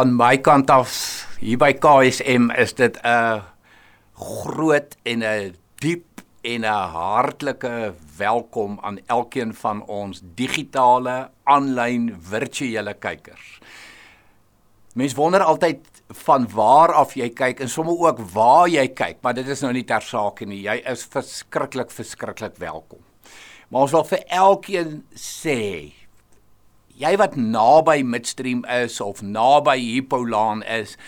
Van my kant af hier by KSM is dit 'n groot en 'n diep en 'n hartlike welkom aan elkeen van ons digitale, aanlyn, virtuele kykers. Mense wonder altyd van waar af jy kyk en sommer ook waar jy kyk, maar dit is nou nie ter saake nie. Jy is verskriklik verskriklik welkom. Maar ons wil vir elkeen sê jy wat naby Midstream is of naby Hippolaan is,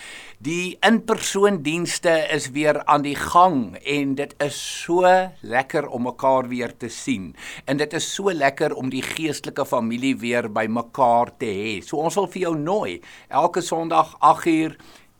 die inpersoondienste is weer aan die gang en dit is so lekker om mekaar weer te sien. En dit is so lekker om die geestelike familie weer by mekaar te hê. So ons wil vir jou nooi elke Sondag 8uur,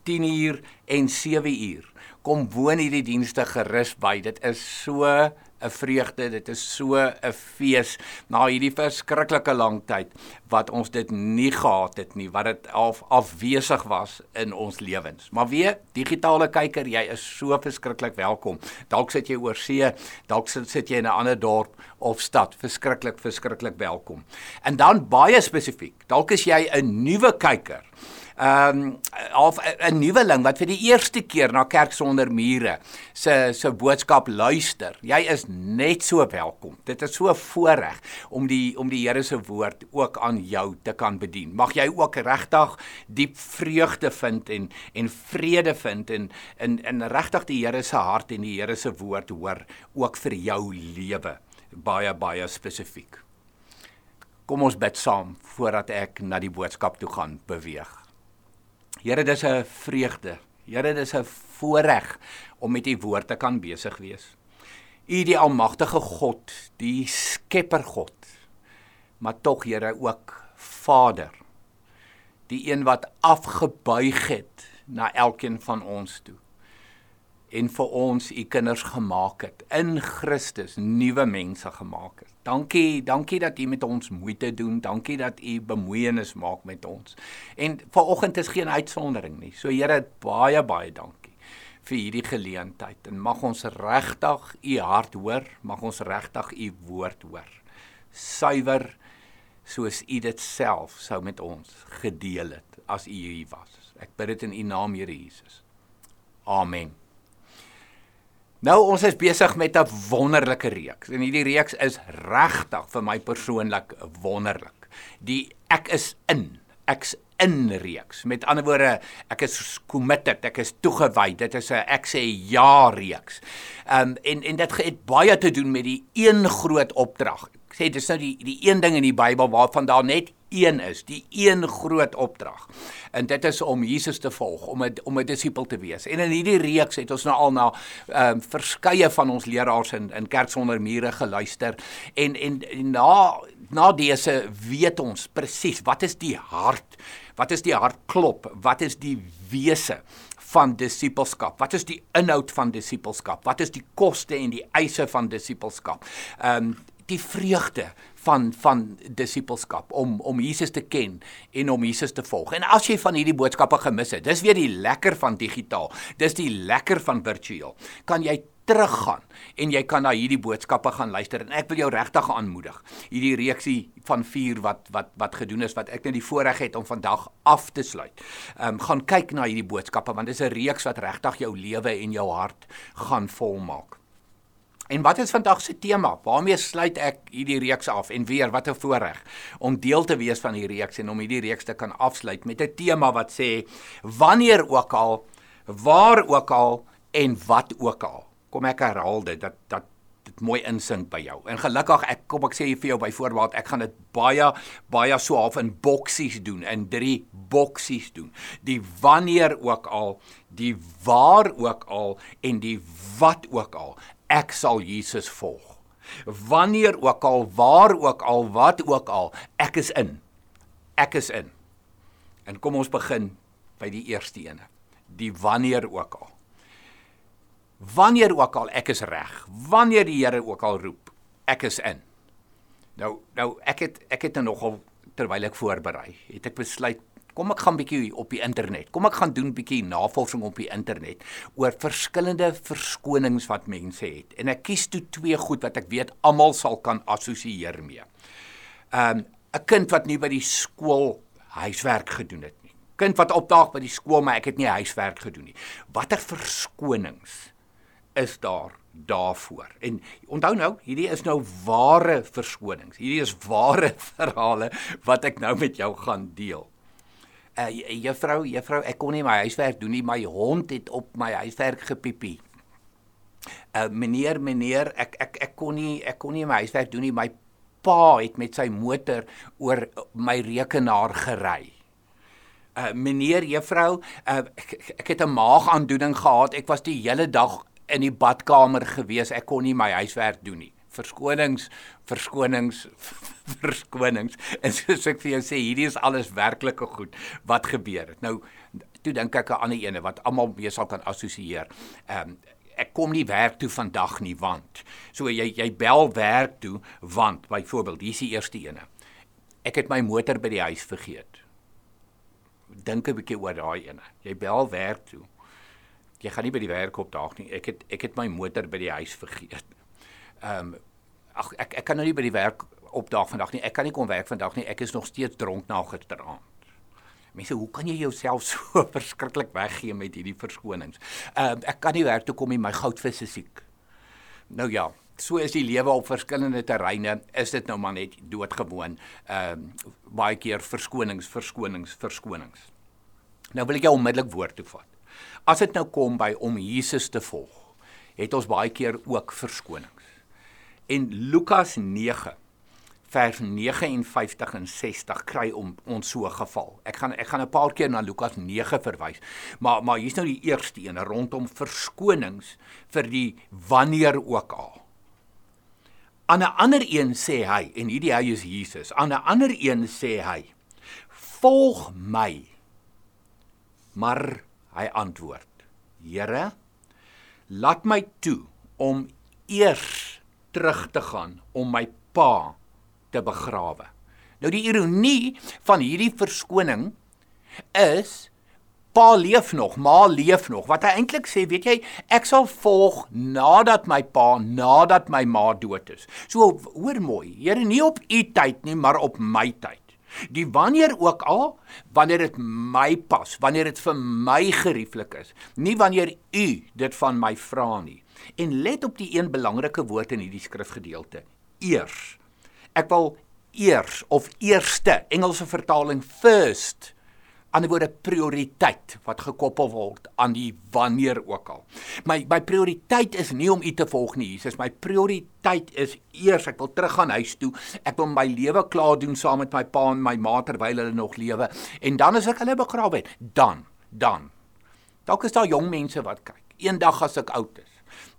10uur en 7uur. Kom woon hierdie dienste gerus by. Dit is so 'n vreugde, dit is so 'n fees na hierdie verskriklike lang tyd wat ons dit nie gehad het nie, wat dit af afwesig was in ons lewens. Maar weer, digitale kyker, jy is so verskriklik welkom. Dalk sit jy oor see, dalk sit jy in 'n ander dorp of stad, verskriklik verskriklik welkom. En dan baie spesifiek, dalk is jy 'n nuwe kyker ehm um, of 'n nuweling wat vir die eerste keer na kerk sonder mure se se boodskap luister. Jy is net so welkom. Dit is so voorreg om die om die Here se woord ook aan jou te kan bedien. Mag jy ook regtig diep vreugde vind en en vrede vind en in in regtig die Here se hart en die Here se woord hoor ook vir jou lewe baie baie spesifiek. Kom ons bid saam voordat ek na die boodskap toe gaan beweeg. Here, dis 'n vreugde. Here, dis 'n voorreg om met u woord te kan besig wees. U die almagtige God, die skepper God. Maar tog Here ook Vader. Die een wat afgebuig het na elkeen van ons toe en vir ons u kinders gemaak het in Christus nuwe mense gemaak het. Dankie, dankie dat u met ons moeite doen. Dankie dat u bemoeienis maak met ons. En vanoggend is geen uitsondering nie. So Here, baie baie dankie vir hierdie geleentheid en mag ons regtig u hart hoor, mag ons regtig u woord hoor. Suiwer soos u dit self sou met ons gedeel het as u hier was. Ek bid dit in u naam, Here Jesus. Amen. Nou ons is besig met 'n wonderlike reeks en hierdie reeks is regtig vir my persoonlik wonderlik. Die ek is in, ek's in reeks. Met ander woorde, ek is committed, ek is toegewy. Dit is 'n ek sê ja reeks. Ehm um, en en dit het baie te doen met die een groot opdrag. Ek sê dis nou die die een ding in die Bybel waarvan daar net een is, die een groot opdrag. En dit is om Jesus te volg, om 'n om 'n disipel te wees. En in hierdie reeks het ons nou al na ehm um, verskeie van ons leraars in in kerk sonder mure geluister en en, en na na dese weet ons presies wat is die hart, wat is die hartklop, wat is die wese van disipelskap. Wat is die inhoud van disipelskap? Wat is die koste en die eise van disipelskap? Ehm um, die vreugde van van disipelskap om om Jesus te ken en om Jesus te volg. En as jy van hierdie boodskappe gemis het, dis weer die lekker van digitaal. Dis die lekker van virtueel. Kan jy teruggaan en jy kan na hierdie boodskappe gaan luister en ek wil jou regtig aanmoedig. Hierdie reeksie van 4 wat wat wat gedoen is wat ek net die voorreg het om vandag af te sluit. Ehm um, gaan kyk na hierdie boodskappe want dit is 'n reeks wat regtig jou lewe en jou hart gaan volmaak. En wat is vandag se tema? Waarmee sluit ek hierdie reeks af? En weer, wat 'n voorreg om deel te wees van hierdie reeks en om hierdie reeks te kan afsluit met 'n tema wat sê wanneer ook al, waar ook al en wat ook al. Kom ek herhaal dit dat dat dit mooi insink by jou. En gelukkig ek kom ek sê vir jou byvoorbeeld ek gaan dit baie baie so half in boksies doen, in drie boksies doen. Die wanneer ook al, die waar ook al en die wat ook al ek sal Jesus volg. Wanneer ook al, waar ook al, wat ook al, ek is in. Ek is in. En kom ons begin by die eerste ene. Die wanneer ook al. Wanneer ook al ek is reg. Wanneer die Here ook al roep, ek is in. Nou nou ek het ek het nou nogal terwyl ek voorberei, het ek besluit Kom ek gaan bietjie op die internet. Kom ek gaan doen bietjie navorsing op die internet oor verskillende verskonings wat mense het. En ek kies toe twee goed wat ek weet almal sal kan assosieer mee. Um 'n kind wat nie by die skool huiswerk gedoen het nie. kind wat opdaag by die skool maar ek het nie huiswerk gedoen nie. Watter verskonings is daar daarvoor? En onthou nou, hierdie is nou ware verskonings. Hierdie is ware verhale wat ek nou met jou gaan deel. Uh juffrou, juffrou, ek kon nie my huiswerk doen nie, my hond het op my huiswerk gepiepie. Uh meneer, meneer, ek ek ek kon nie ek kon nie my huiswerk doen nie. My pa het met sy motor oor my rekenaar gery. Uh meneer, juffrou, uh ek, ek het 'n maagaandoening gehad. Ek was die hele dag in die badkamer gewees. Ek kon nie my huiswerk doen nie. Verskonings, verskonings, verskonings. En soos ek vir jou sê, hierdie is alles werklike goed wat gebeur het. Nou, toe dink ek aan 'n ander ene wat almal mee sal kan assosieer. Ehm um, ek kom nie werk toe vandag nie want. So jy jy bel werk toe want byvoorbeeld, hier is die eerste ene. Ek het my motor by die huis vergeet. Dink 'n bietjie oor daai ene. Jy bel werk toe. Jy gaan nie by die werk opdaag nie. Ek het ek het my motor by die huis vergeet. Ehm um, ag ek ek kan nou nie by die werk opdaag vandag nie. Ek kan nie kom werk vandag nie. Ek is nog steeds dronk na gisteraand. Mense, hoe kan jy jouself so verskriklik weggee met hierdie verskonings? Ehm uh, ek kan nie werk toe kom nie, my goudvis is siek. Nou ja, so is die lewe op verskillende terreine. Is dit nou maar net doodgewoon. Ehm uh, baie keer verskonings, verskonings, verskonings. Nou wil ek jou onmiddellik woord toe vat. As dit nou kom by om Jesus te volg, het ons baie keer ook verskonings. En Lukas vers 59 en 60 kry om ons so geval. Ek gaan ek gaan 'n paar keer na Lukas 9 verwys. Maar maar hier's nou die eerste een rondom verskonings vir die wanneer ook al. Aan 'n ander een sê hy en hierdie hy is Jesus. Aan 'n ander een sê hy: "Volg my." Maar hy antwoord: "Here, laat my toe om eers terug te gaan om my pa te begrawe. Nou die ironie van hierdie verskoning is pa leef nog, ma leef nog. Wat hy eintlik sê, weet jy, ek sal volg nadat my pa, nadat my ma dood is. So hoor mooi, Here, nie op u tyd nie, maar op my tyd. Die wanneer ook al, wanneer dit my pas, wanneer dit vir my gerieflik is, nie wanneer u dit van my vra nie. En let op die een belangrike woord in hierdie skrifgedeelte: eers. Ek wil eers of eerste Engelse vertaling first ander woorde prioriteit wat gekoppel word aan die wanneer ook al. My my prioriteit is nie om u te volg nie, Jesus. My prioriteit is eers ek wil teruggaan huis toe. Ek wil my lewe klaar doen saam met my pa en my ma terwyl hulle nog lewe en dan as ek hulle begrawe het, dan, dan. Dalk is daar jong mense wat kyk. Eendag as ek oud is.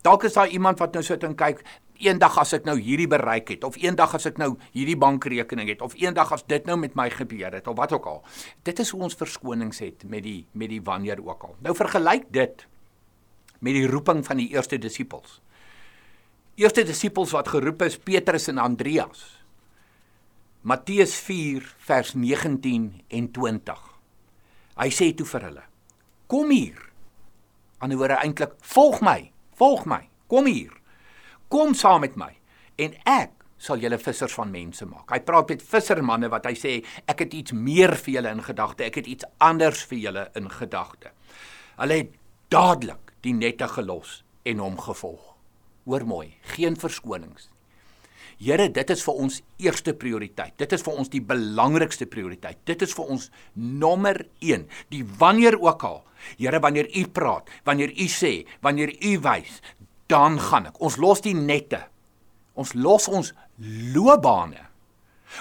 Dalk is daar iemand wat nou sit en kyk, eendag as ek nou hierdie bereik het of eendag as ek nou hierdie bankrekening het of eendag as dit nou met my gebeur het of wat ook al. Dit is hoe ons verskonings het met die met die wanneer ook al. Nou vergelyk dit met die roeping van die eerste disippels. Eerste disippels wat geroep is Petrus en Andreas. Matteus 4 vers 19 en 20. Hy sê toe vir hulle: Kom hier. Anderswoorde eintlik: Volg my, volg my. Kom hier kom saam met my en ek sal julle vissers van mense maak. Hy praat met vissermanne wat hy sê ek het iets meer vir julle in gedagte, ek het iets anders vir julle in gedagte. Hulle het dadelik die nette gelos en hom gevolg. Hoor mooi, geen verskonings. Here, dit is vir ons eerste prioriteit. Dit is vir ons die belangrikste prioriteit. Dit is vir ons nommer 1. Die wanneer ook al. Here, wanneer U praat, wanneer U sê, wanneer U wys, dan gaan ek. Ons los die nette. Ons los ons loopbane.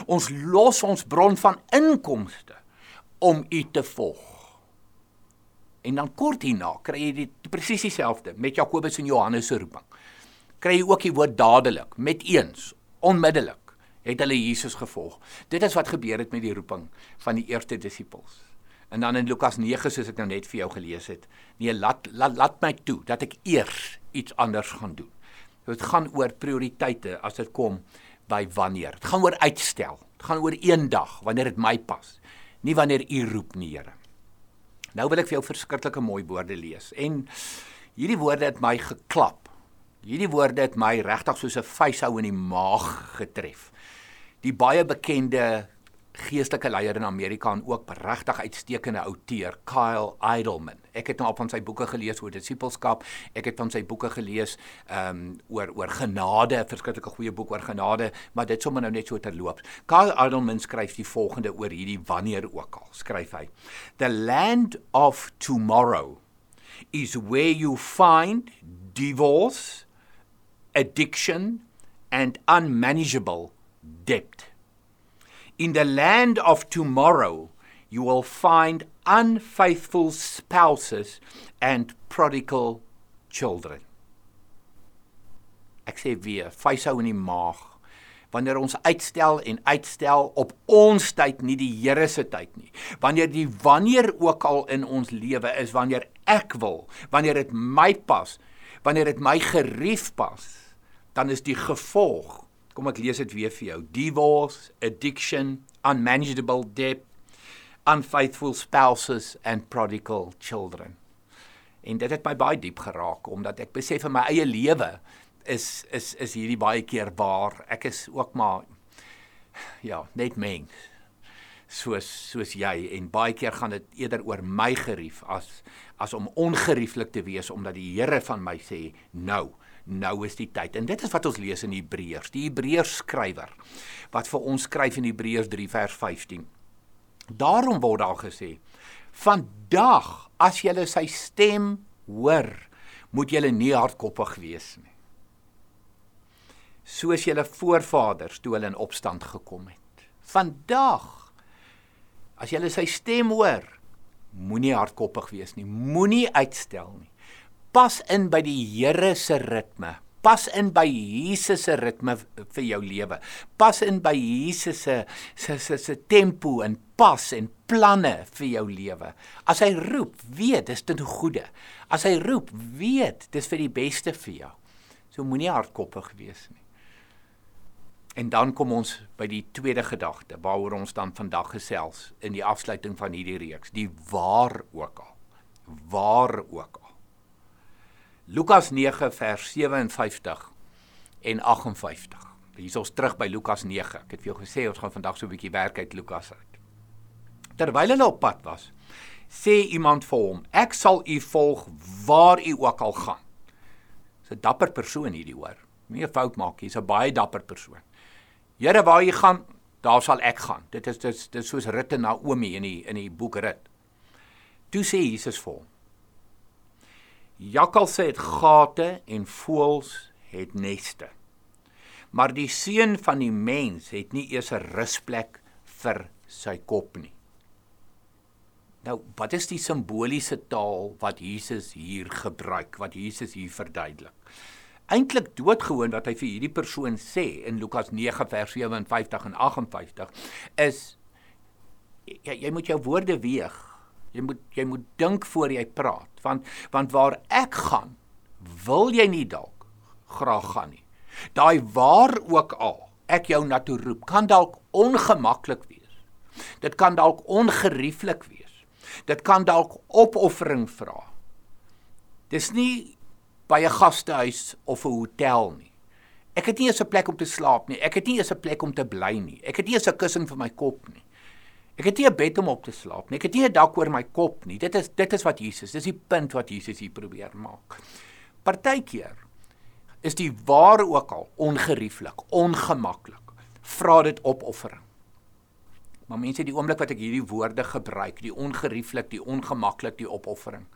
Ons los ons bron van inkomste om u te volg. En dan kort hierna kry jy dit presies dieselfde met Jakobus en Johannes se roeping. Kry jy ook die woord dadelik, met eens, onmiddellik het hulle Jesus gevolg. Dit is wat gebeur het met die roeping van die eerste disippels. En dan in Lukas 9 soos ek nou net vir jou gelees het, nee laat laat laat my toe dat ek eers iets anders gaan doen. Dit gaan oor prioriteite as dit kom by wanneer. Dit gaan oor uitstel. Dit gaan oor eendag wanneer dit my pas. Nie wanneer u roep nie, Here. Nou wil ek vir jou verskriklike mooi woorde lees en hierdie woorde het my geklap. Hierdie woorde het my regtig soos 'n vuishou in die maag getref. Die baie bekende geestelike leier in Amerika en ook regtig uitstekende outeur, Kyle Idleman. Ek het nou al van sy boeke gelees oor disipelskap. Ek het van sy boeke gelees ehm um, oor oor genade, 'n verskriklike goeie boek oor genade, maar dit sommer nou net so terloops. Kyle Idleman skryf die volgende oor hierdie wanneer ook al. Skryf hy: The land of tomorrow is where you find divorce, addiction and unmanageable debt. In the land of tomorrow, you will find unfaithful spouses and prodigal children. Ek sê weer, fyshou in die maag. Wanneer ons uitstel en uitstel op ons tyd, nie die Here se tyd nie. Wanneer die wanneer ook al in ons lewe is, wanneer ek wil, wanneer dit my pas, wanneer dit my gerief pas, dan is die gevolg Kom ek lees dit weer vir jou. Divorce, addiction, unmanageable debt, unfaithful spouses and prodigal children. En dit het my baie diep geraak omdat ek besef in my eie lewe is is is hierdie baie keer waar ek is ook maar ja, net mens soos soos jy en baie keer gaan dit eerder oor my gerief as as om ongerieflik te wees omdat die Here van my sê nou nou is die tyd. En dit is wat ons lees in Hebreërs. Die Hebreërs skrywer wat vir ons skryf in Hebreërs 3 vers 15. Daarom word daar gesê: "Vandag as jy sy stem hoor, moet jy nie hardkoppig wees nie." Soos julle voorvaders toe hulle in opstand gekom het. Vandag as jy sy stem hoor, moenie hardkoppig wees nie. Moenie uitstel nie pas in by die Here se ritme. Pas in by Jesus se ritme vir jou lewe. Pas in by Jesus se se se se tempo en pas en planne vir jou lewe. As hy roep, weet dis ten goeie. As hy roep, weet dis vir die beste vir jou. So moenie hardkoppig wees nie. En dan kom ons by die tweede gedagte waaroor ons dan vandag gesels in die afsluiting van hierdie reeks, die waar ook al. Waar ook al. Lukas 9 vers 57 en 58. Hier is ons terug by Lukas 9. Ek het vir jou gesê ons gaan vandag so 'n bietjie werk uit Lukas uit. Terwyl hulle op pad was, sê iemand vir hom: "Ek sal u volg waar u ook al gaan." 'n dapper persoon hierdie hoor. Nie 'n fout maak nie, hy's 'n baie dapper persoon. Here, waar jy gaan, daar sal ek gaan. Dit is dit is, dit is soos Rutte Naomi in die in die boek Rut. Toe sê Jesus vir hom: Jakkalse het gate en voëls het neste. Maar die seun van die mens het nie eers 'n rusplek vir sy kop nie. Nou, wat is die simboliese taal wat Jesus hier gebruik, wat Jesus hier verduidelik? Eintlik doodgewoon wat hy vir hierdie persoon sê in Lukas 9 vers 57 en 58 is jy, jy moet jou woorde weeg Jy moet jy moet dink voor jy praat, want want waar ek gaan, wil jy nie dalk graag gaan nie. Daai waar ook al ek jou na toe roep, kan dalk ongemaklik wees. Dit kan dalk ongerieflik wees. Dit kan dalk opoffering vra. Dis nie by 'n gastehuis of 'n hotel nie. Ek het nie eens 'n plek om te slaap nie. Ek het nie eens 'n plek om te bly nie. Ek het nie eens 'n kussing vir my kop nie. Ek het nie 'n bed om op te slaap nie. Ek het nie 'n dak oor my kop nie. Dit is dit is wat Jesus. Dis die punt wat Jesus hier probeer maak. Partykeer is die ware ook al ongerieflik, ongemaklik. Vra dit opoffering. Maar mense, die oomblik wat ek hierdie woorde gebruik, die ongerieflik, die ongemaklik, die opoffering,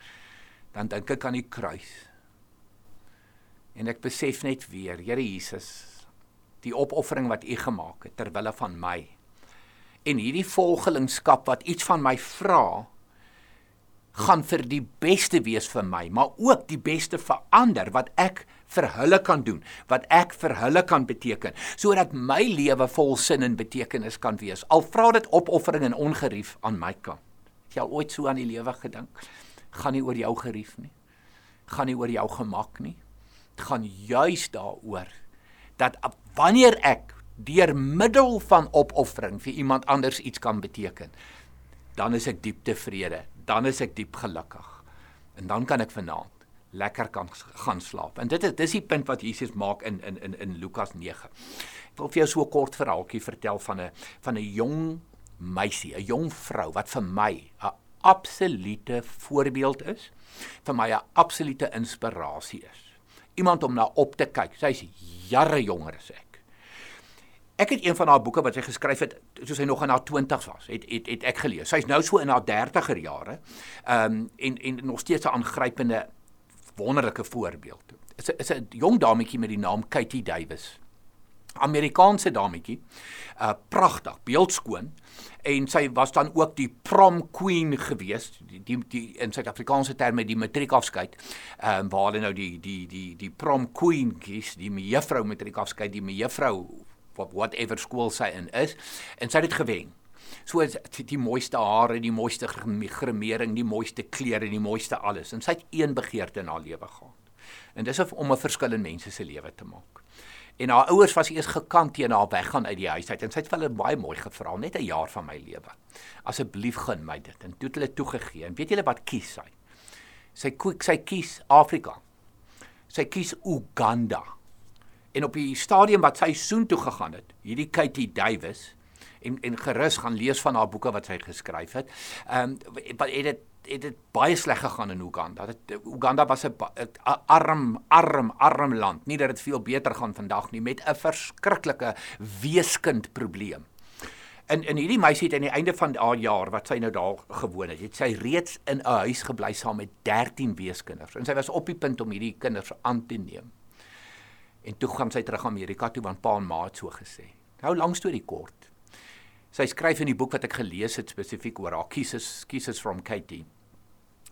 dan dink ek aan die kruis. En ek besef net weer, Here Jesus, die opoffering wat U gemaak het ter wille van my en hierdie volgelingskap wat iets van my vra gaan vir die beste wees vir my, maar ook die beste vir ander wat ek vir hulle kan doen, wat ek vir hulle kan beteken, sodat my lewe vol sin en betekenis kan wees. Al vra dit opoffering en ongerief aan my kant. Het jy al ooit so aan die lewe gedink? Gaan nie oor jou gerief nie. Gaan nie oor jou gemak nie. Dit gaan juis daaroor dat wanneer ek deur middel van opoffering vir iemand anders iets kan beteken, dan is ek diep tevrede, dan is ek diep gelukkig. En dan kan ek vanaand lekker kan gaan slaap. En dit is dis die punt wat Jesus maak in in in in Lukas 9. Ek wil vir jou so 'n kort verhaaltjie vertel van 'n van 'n jong meisie, 'n jong vrou wat vir my 'n absolute voorbeeld is, vir my 'n absolute inspirasie is. Iemand om na op te kyk. Sy's jare jonger as ek. Ek het een van haar boeke wat sy geskryf het toe sy nog in haar 20's was, het het het ek gelees. Sy's nou so in haar 30er jare. Ehm um, en en nog steeds 'n aangrypende wonderlike voorbeeld. Is 'n is 'n jong dametjie met die naam Katie Davis. Amerikaanse dametjie. Uh pragtig, beeldskoon en sy was dan ook die prom queen gewees die die, die in Suid-Afrikaanse terme die matriekafskeid ehm um, waar hulle nou die die die die prom queen kies die mevrou matriekafskeid die mevrou whatever skool sy in is en sy het dit gewen so die, die mooiste hare die mooiste gremering die mooiste klere die mooiste alles en sy het een begeerte in haar lewe gehad en dis om 'n verskil in mense se lewe te maak En haar ouers was eers gekant teen haar weggaan uit die huis uit en sy het vir hulle baie mooi gevra net 'n jaar van my lewe. Asseblief gun my dit. En toe het hulle toegegee. En weet julle wat kies sy? Sy koek sy kies Afrika. Sy kies Uganda. En op die stadium wat sy soontoe gegaan het, hierdie Katie Davis en en gerus gaan lees van haar boeke wat sy geskryf het. Ehm um, het dit het dit baie sleg gegaan in Uganda. Dit Uganda was 'n arm arm arm land. Nie dat dit veel beter gaan vandag nie met 'n verskriklike weeskind probleem. En en hierdie meisie het aan die einde van haar jaar wat sy nou daar gewoon het, het sy reeds in 'n huis gebly saam met 13 weeskinders. En sy was op die punt om hierdie kinders aan te neem. En toe gaan sy terug Amerika toe want pa en ma het so gesê. Nou lank storie kort. Sy skryf in die boek wat ek gelees het spesifiek oor haar Kisses Kisses from Katie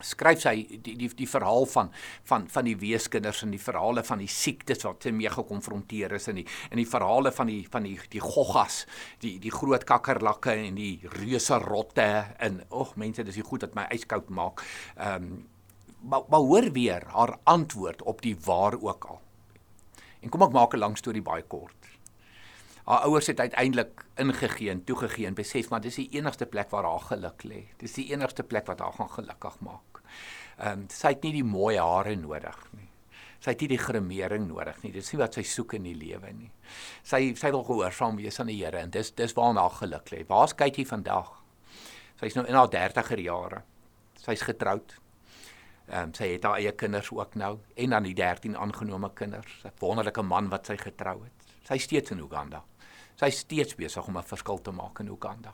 skryf sy die die die verhaal van van van die weeskinders en die verhale van die siektes wat hulle mee gekonfronteer is en die en die verhale van die van die die goggas die die groot kakkerlakke en die reuse rotte en ag mense dis die goed wat my yskoud maak. Ehm um, maar, maar hoor weer haar antwoord op die waar ook al. En kom ek maak 'n lang storie baie kort. Haar ouers het uiteindelik ingegee en toegegee en besef maar dis die enigste plek waar haar geluk lê. Dis die enigste plek wat haar gaan gelukkig maak. Ehm um, sy het nie die mooi hare nodig nie. Sy het nie die gremering nodig nie. Dis nie wat sy soek in die lewe nie. Sy sy wil gehoorsaam wees aan die Here en dis dis waar haar geluk lê. Waar's Katie vandag? Sy's nou in haar 30er jare. Sy's getroud. Ehm um, sy het haar eie kinders ook nou en dan die 13 aangenome kinders. 'n Wonderlike man wat sy getrou het. Sy's steeds in Uganda. Sy's steeds besig om 'n verskil te maak in Uganda.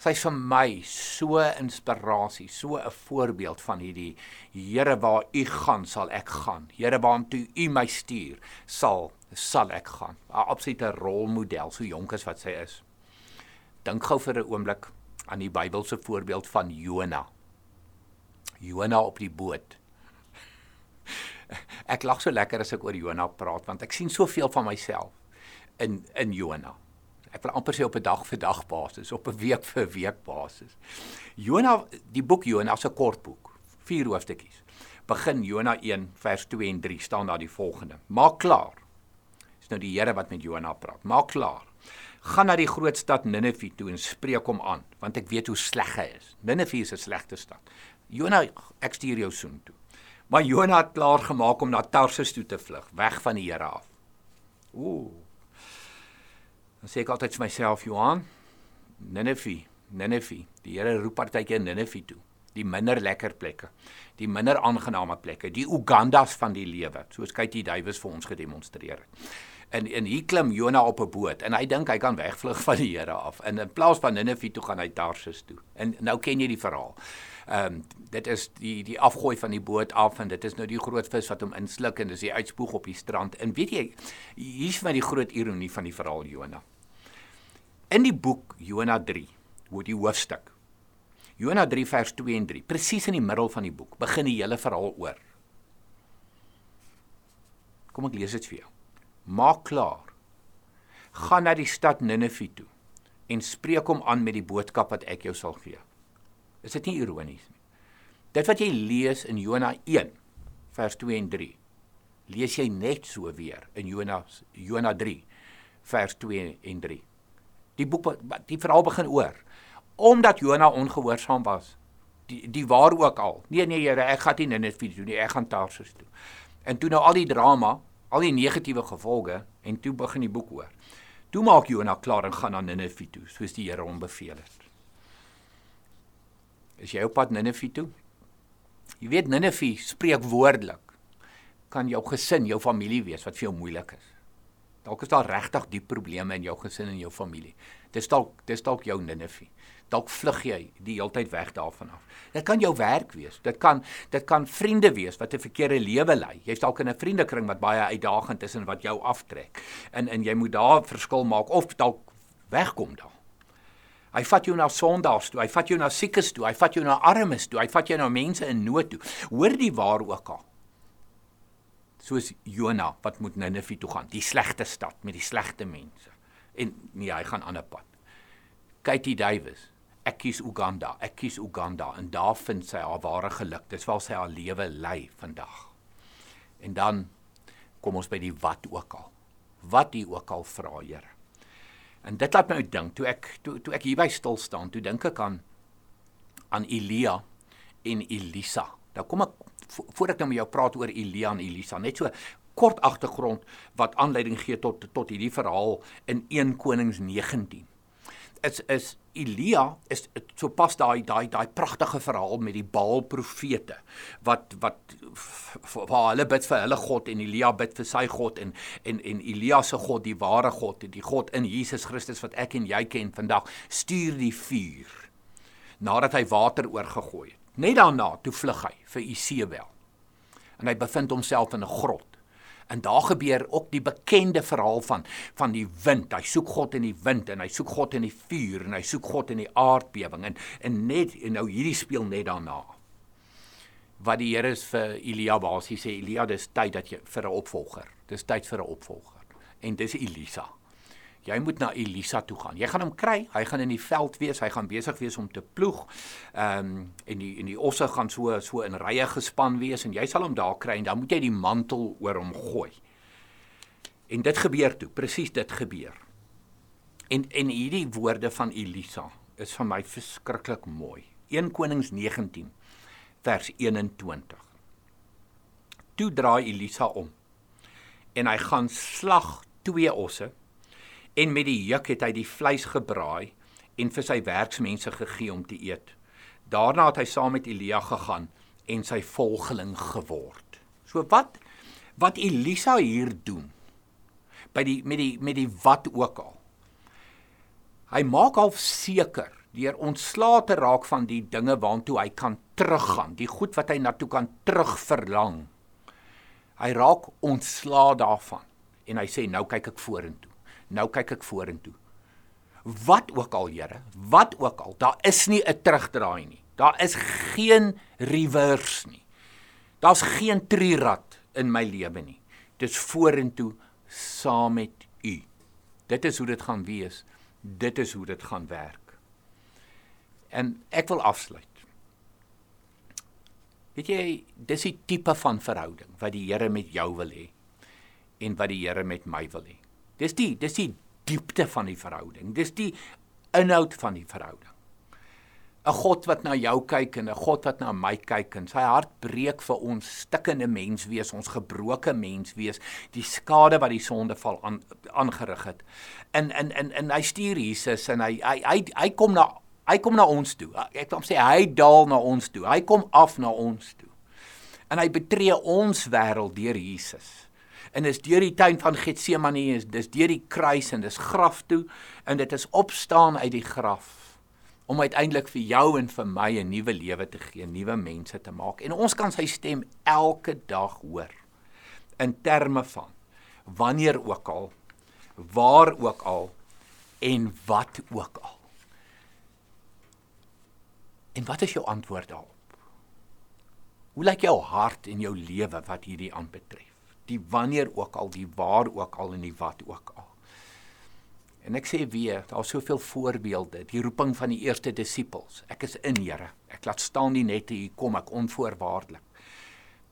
Sy's vir my so inspirasie, so 'n voorbeeld van hierdie Here waar U gaan, sal ek gaan. Here waartoe U my stuur, sal sal ek gaan. 'n Absolute rolmodel, so jonk as wat sy is. Dink gou vir 'n oomblik aan die Bybelse voorbeeld van Jona. Jona op die boot. Ek lag so lekker as ek oor Jona praat want ek sien soveel van myself in in Jona. Ek wil amper sê op 'n dag vir dag basis, op 'n week vir week basis. Jona, die boek Jona se kort boek, vier hoofstukkies. Begin Jona 1 vers 2 en 3 staan daar die volgende: Maak klaar. Dis nou die Here wat met Jona praat. Maak klaar. Gaan na die groot stad Ninive toe en spreek hom aan, want ek weet hoe sleg hy is. Ninive is 'n slegte stad. Jona, ek stuur jou soheen toe. Maar Jona het klaar gemaak om na Tarsus toe te vlug, weg van die Here af. Ooh. Dan sê ek altyd vir myself, Johan, Nineve, Nineve. Die Here roep partykeer Nineve toe. Die minder lekker plekke, die minder aangename plekke, die Ugandas van die lewe, soos Katie Duwys vir ons gedemonstreer het. En en hier klim Jona op 'n boot en hy dink hy kan wegvlug van die Here af. En in plaas van Nineve toe gaan hy Tarsus toe. En nou ken jy die verhaal. Ehm um, dit is die die afgooi van die boot af en dit is nou die groot vis wat hom insluk en dis die uitspoeg op die strand. En weet jy, hier's vir my die groot ironie van die verhaal Jona. In die boek Jona 3 word die hoofstuk Jona 3 vers 2 en 3, presies in die middel van die boek, begin die hele verhaal oor. Kom ek lees dit vir jou. Maak klaar. Gaan na die stad Ninive toe en spreek hom aan met die boodskap wat ek jou sal gee. Is dit nie ironies nie? Dit wat jy lees in Jona 1 vers 2 en 3, lees jy net so weer in Jona Jona 3 vers 2 en 3. Die boek die verhaal begin oor omdat Jona ongehoorsaam was. Die die waar ook al. Nee nee Here, ek gaan nie net vir doen nie, ek gaan Tarsus toe. En toe nou al die drama, al die negatiewe gevolge en toe begin die boek oor. Toe maak Jona klaar en gaan na Ninive toe, soos die Here hom beveel het. Is jy op pad Ninive toe? Jy weet Ninive spreek woordelik kan jou gesin, jou familie wees wat vir jou moeilik is. Dalk is daar regtig diep probleme in jou gesin en jou familie. Dis dalk dis dalk jou Ninive. Dalk vlug jy die hele tyd weg daarvan af. Dit kan jou werk wees. Dit kan dit kan vriende wees wat 'n verkeerde lewe lei. Jy's dalk in 'n vriendekring wat baie uitdagend is en wat jou aftrek. En en jy moet daar verskil maak of dalk wegkom daar. Hy vat jou na sondaars toe, hy vat jou na siekes toe, hy vat jou na armes toe, hy vat jou na mense in nood toe. Hoor die waar ook al soos Jona wat moet Ninive toe gaan, die slegte stad met die slegte mense. En nee, hy gaan aan 'n pad. Katie Davies, ek kies Uganda, ek kies Uganda en daar vind sy haar ware geluk. Dis waar sy haar lewe lei vandag. En dan kom ons by die wat ook al. Wat jy ook al vra, Here. En dit laat my nou dink, toe ek toe toe ek hier by stil staan, toe dink ek aan aan Elia en Elisa. Nou kom ek voordat ek nou met jou praat oor Elia en Elisa, net so kort agtergrond wat aanleiding gee tot tot hierdie verhaal in 1 Konings 19. Is is Elia is so pas daai daai daai pragtige verhaal met die Baal profete wat wat waar hulle bid vir hulle God en Elia bid vir sy God en en en Elia se God die ware God die God in Jesus Christus wat ek en jy ken vandag stuur die vuur nadat hy water oorgegooi het Net daarna toe vlug hy vir Isebel. En hy bevind homself in 'n grot. En daar gebeur ook die bekende verhaal van van die wind. Hy soek God in die wind en hy soek God in die vuur en hy soek God in die aardbewing en en net en nou hierdie speel net daarna. Wat die Here is vir Elia basies sê Elia dis tyd dat jy vir 'n opvolger. Dis tyd vir 'n opvolger. En dis Elisa. Jy moet na Elisa toe gaan. Jy gaan hom kry. Hy gaan in die veld wees. Hy gaan besig wees om te ploeg. Ehm um, en die en die osse gaan so so in rye gespan wees en jy sal hom daar kry en dan moet jy die mantel oor hom gooi. En dit gebeur toe. Presies dit gebeur. En en hierdie woorde van Elisa is vir my verskriklik mooi. 1 Konings 19 vers 21. Toe draai Elisa om en hy gaan slag twee osse en met die juk het hy die vleis gebraai en vir sy werksmense gegee om te eet. Daarna het hy saam met Elia gegaan en sy volgeling geword. So wat wat Elisa hier doen by die met die met die wat ook al. Hy maak al seker deur ontslae te raak van die dinge waartoe hy kan teruggaan, die goed wat hy na toe kan terugverlang. Hy raak ontslae daarvan en hy sê nou kyk ek vorentoe nou kyk ek vorentoe. Wat ook al, Here, wat ook al, daar is nie 'n terugdraai nie. Daar is geen reverse nie. Daar's geen trirad in my lewe nie. Dis vorentoe saam met U. Dit is hoe dit gaan wees. Dit is hoe dit gaan werk. En ek wil afsluit. Weet jy, dis die tipe van verhouding wat die Here met jou wil hê en wat die Here met my wil hê. Dis die dis die diepte van die verhouding. Dis die inhoud van die verhouding. 'n God wat na jou kyk en 'n God wat na my kyk en sy hart breek vir ons stikkende mens wees, ons gebroke mens wees, die skade wat die sondeval aan aangerig het. En en en en hy stuur Jesus en hy hy hy, hy kom na hy kom na ons toe. Ek wil sê hy daal na ons toe. Hy kom af na ons toe. En hy betree ons wêreld deur Jesus en is deur die tuin van Getsemane is dis deur die kruis en dis graf toe en dit is opstaan uit die graf om uiteindelik vir jou en vir my 'n nuwe lewe te gee, nuwe mense te maak. En ons kan sy stem elke dag hoor in terme van wanneer ook al, waar ook al en wat ook al. En wat is jou antwoord daarop? Hoe lyk jou hart en jou lewe wat hierdie aanbetref? Die wanneer ook al, die waar ook al en die wat ook al. En ek sê weer, daar's soveel voorbeelde, die roeping van die eerste disippels. Ek is in Here. Ek laat staan die nette hier kom ek onvoorwaardelik.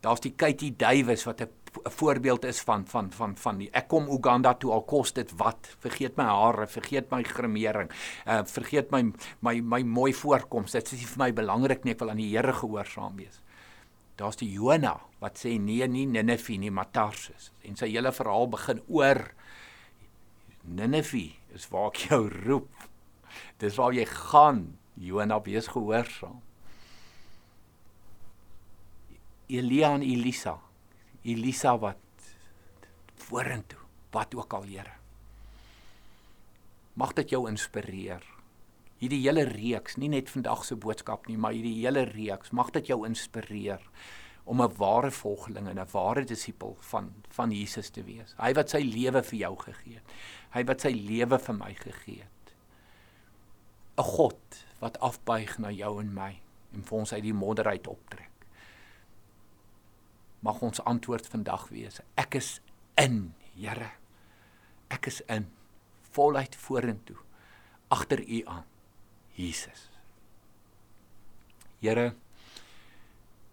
Daar's die Katie Duwys wat 'n voorbeeld is van van van van die ek kom Uganda toe al kos dit wat vergeet my hare vergeet my grimering uh, vergeet my my my mooi voorkoms dit is vir my belangrik nie ek wil aan die Here gehoorsaam wees daar's die Jona wat sê nee nie Ninive nie maar Tarsus en sy hele verhaal begin oor Ninive is waar ek jou roep. Dis waar jy gaan. Jona wees gehoorsaam. Elia en Elisa. Elisa wat vorentoe, wat ook al Here. Mag dit jou inspireer. Hierdie hele reeks, nie net vandag se boodskap nie, maar hierdie hele reeks, mag dit jou inspireer om 'n ware volgeling en 'n ware disipel van van Jesus te wees. Hy wat sy lewe vir jou gegee het. Hy wat sy lewe vir my gegee het. 'n God wat afbuig na jou en my en vir ons uit die modder uit optrek. Mag ons antwoord vandag wees: Ek is in, Here. Ek is in voluit vorentoe agter U aan. Jesus. Here,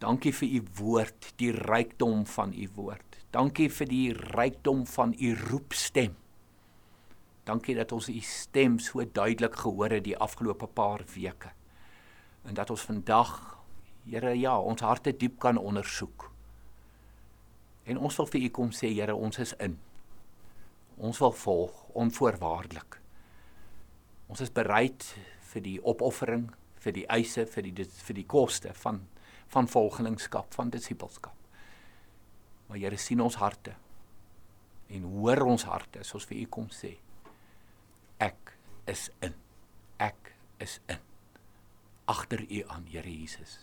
dankie vir U woord, die rykdom van U woord. Dankie vir die rykdom van U roepstem. Dankie dat ons U stem so duidelik gehoor het die afgelope paar weke. En dat ons vandag, Here, ja, ons harte diep kan ondersoek. En ons wil vir U kom sê, Here, ons is in. Ons wil volg onvoorwaardelik. Ons is bereid vir die opoffering, vir die eise, vir die vir die koste van van volgelingskap, van disipelskap. Maar Here sien ons harte en hoor ons harte as ons vir U kom sê ek is in. Ek is in. Agter U aan, Here Jesus.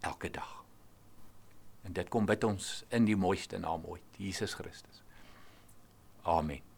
Elke dag. En dit kom bid ons in die mooiste naam ooit, Jesus Christus. Amen.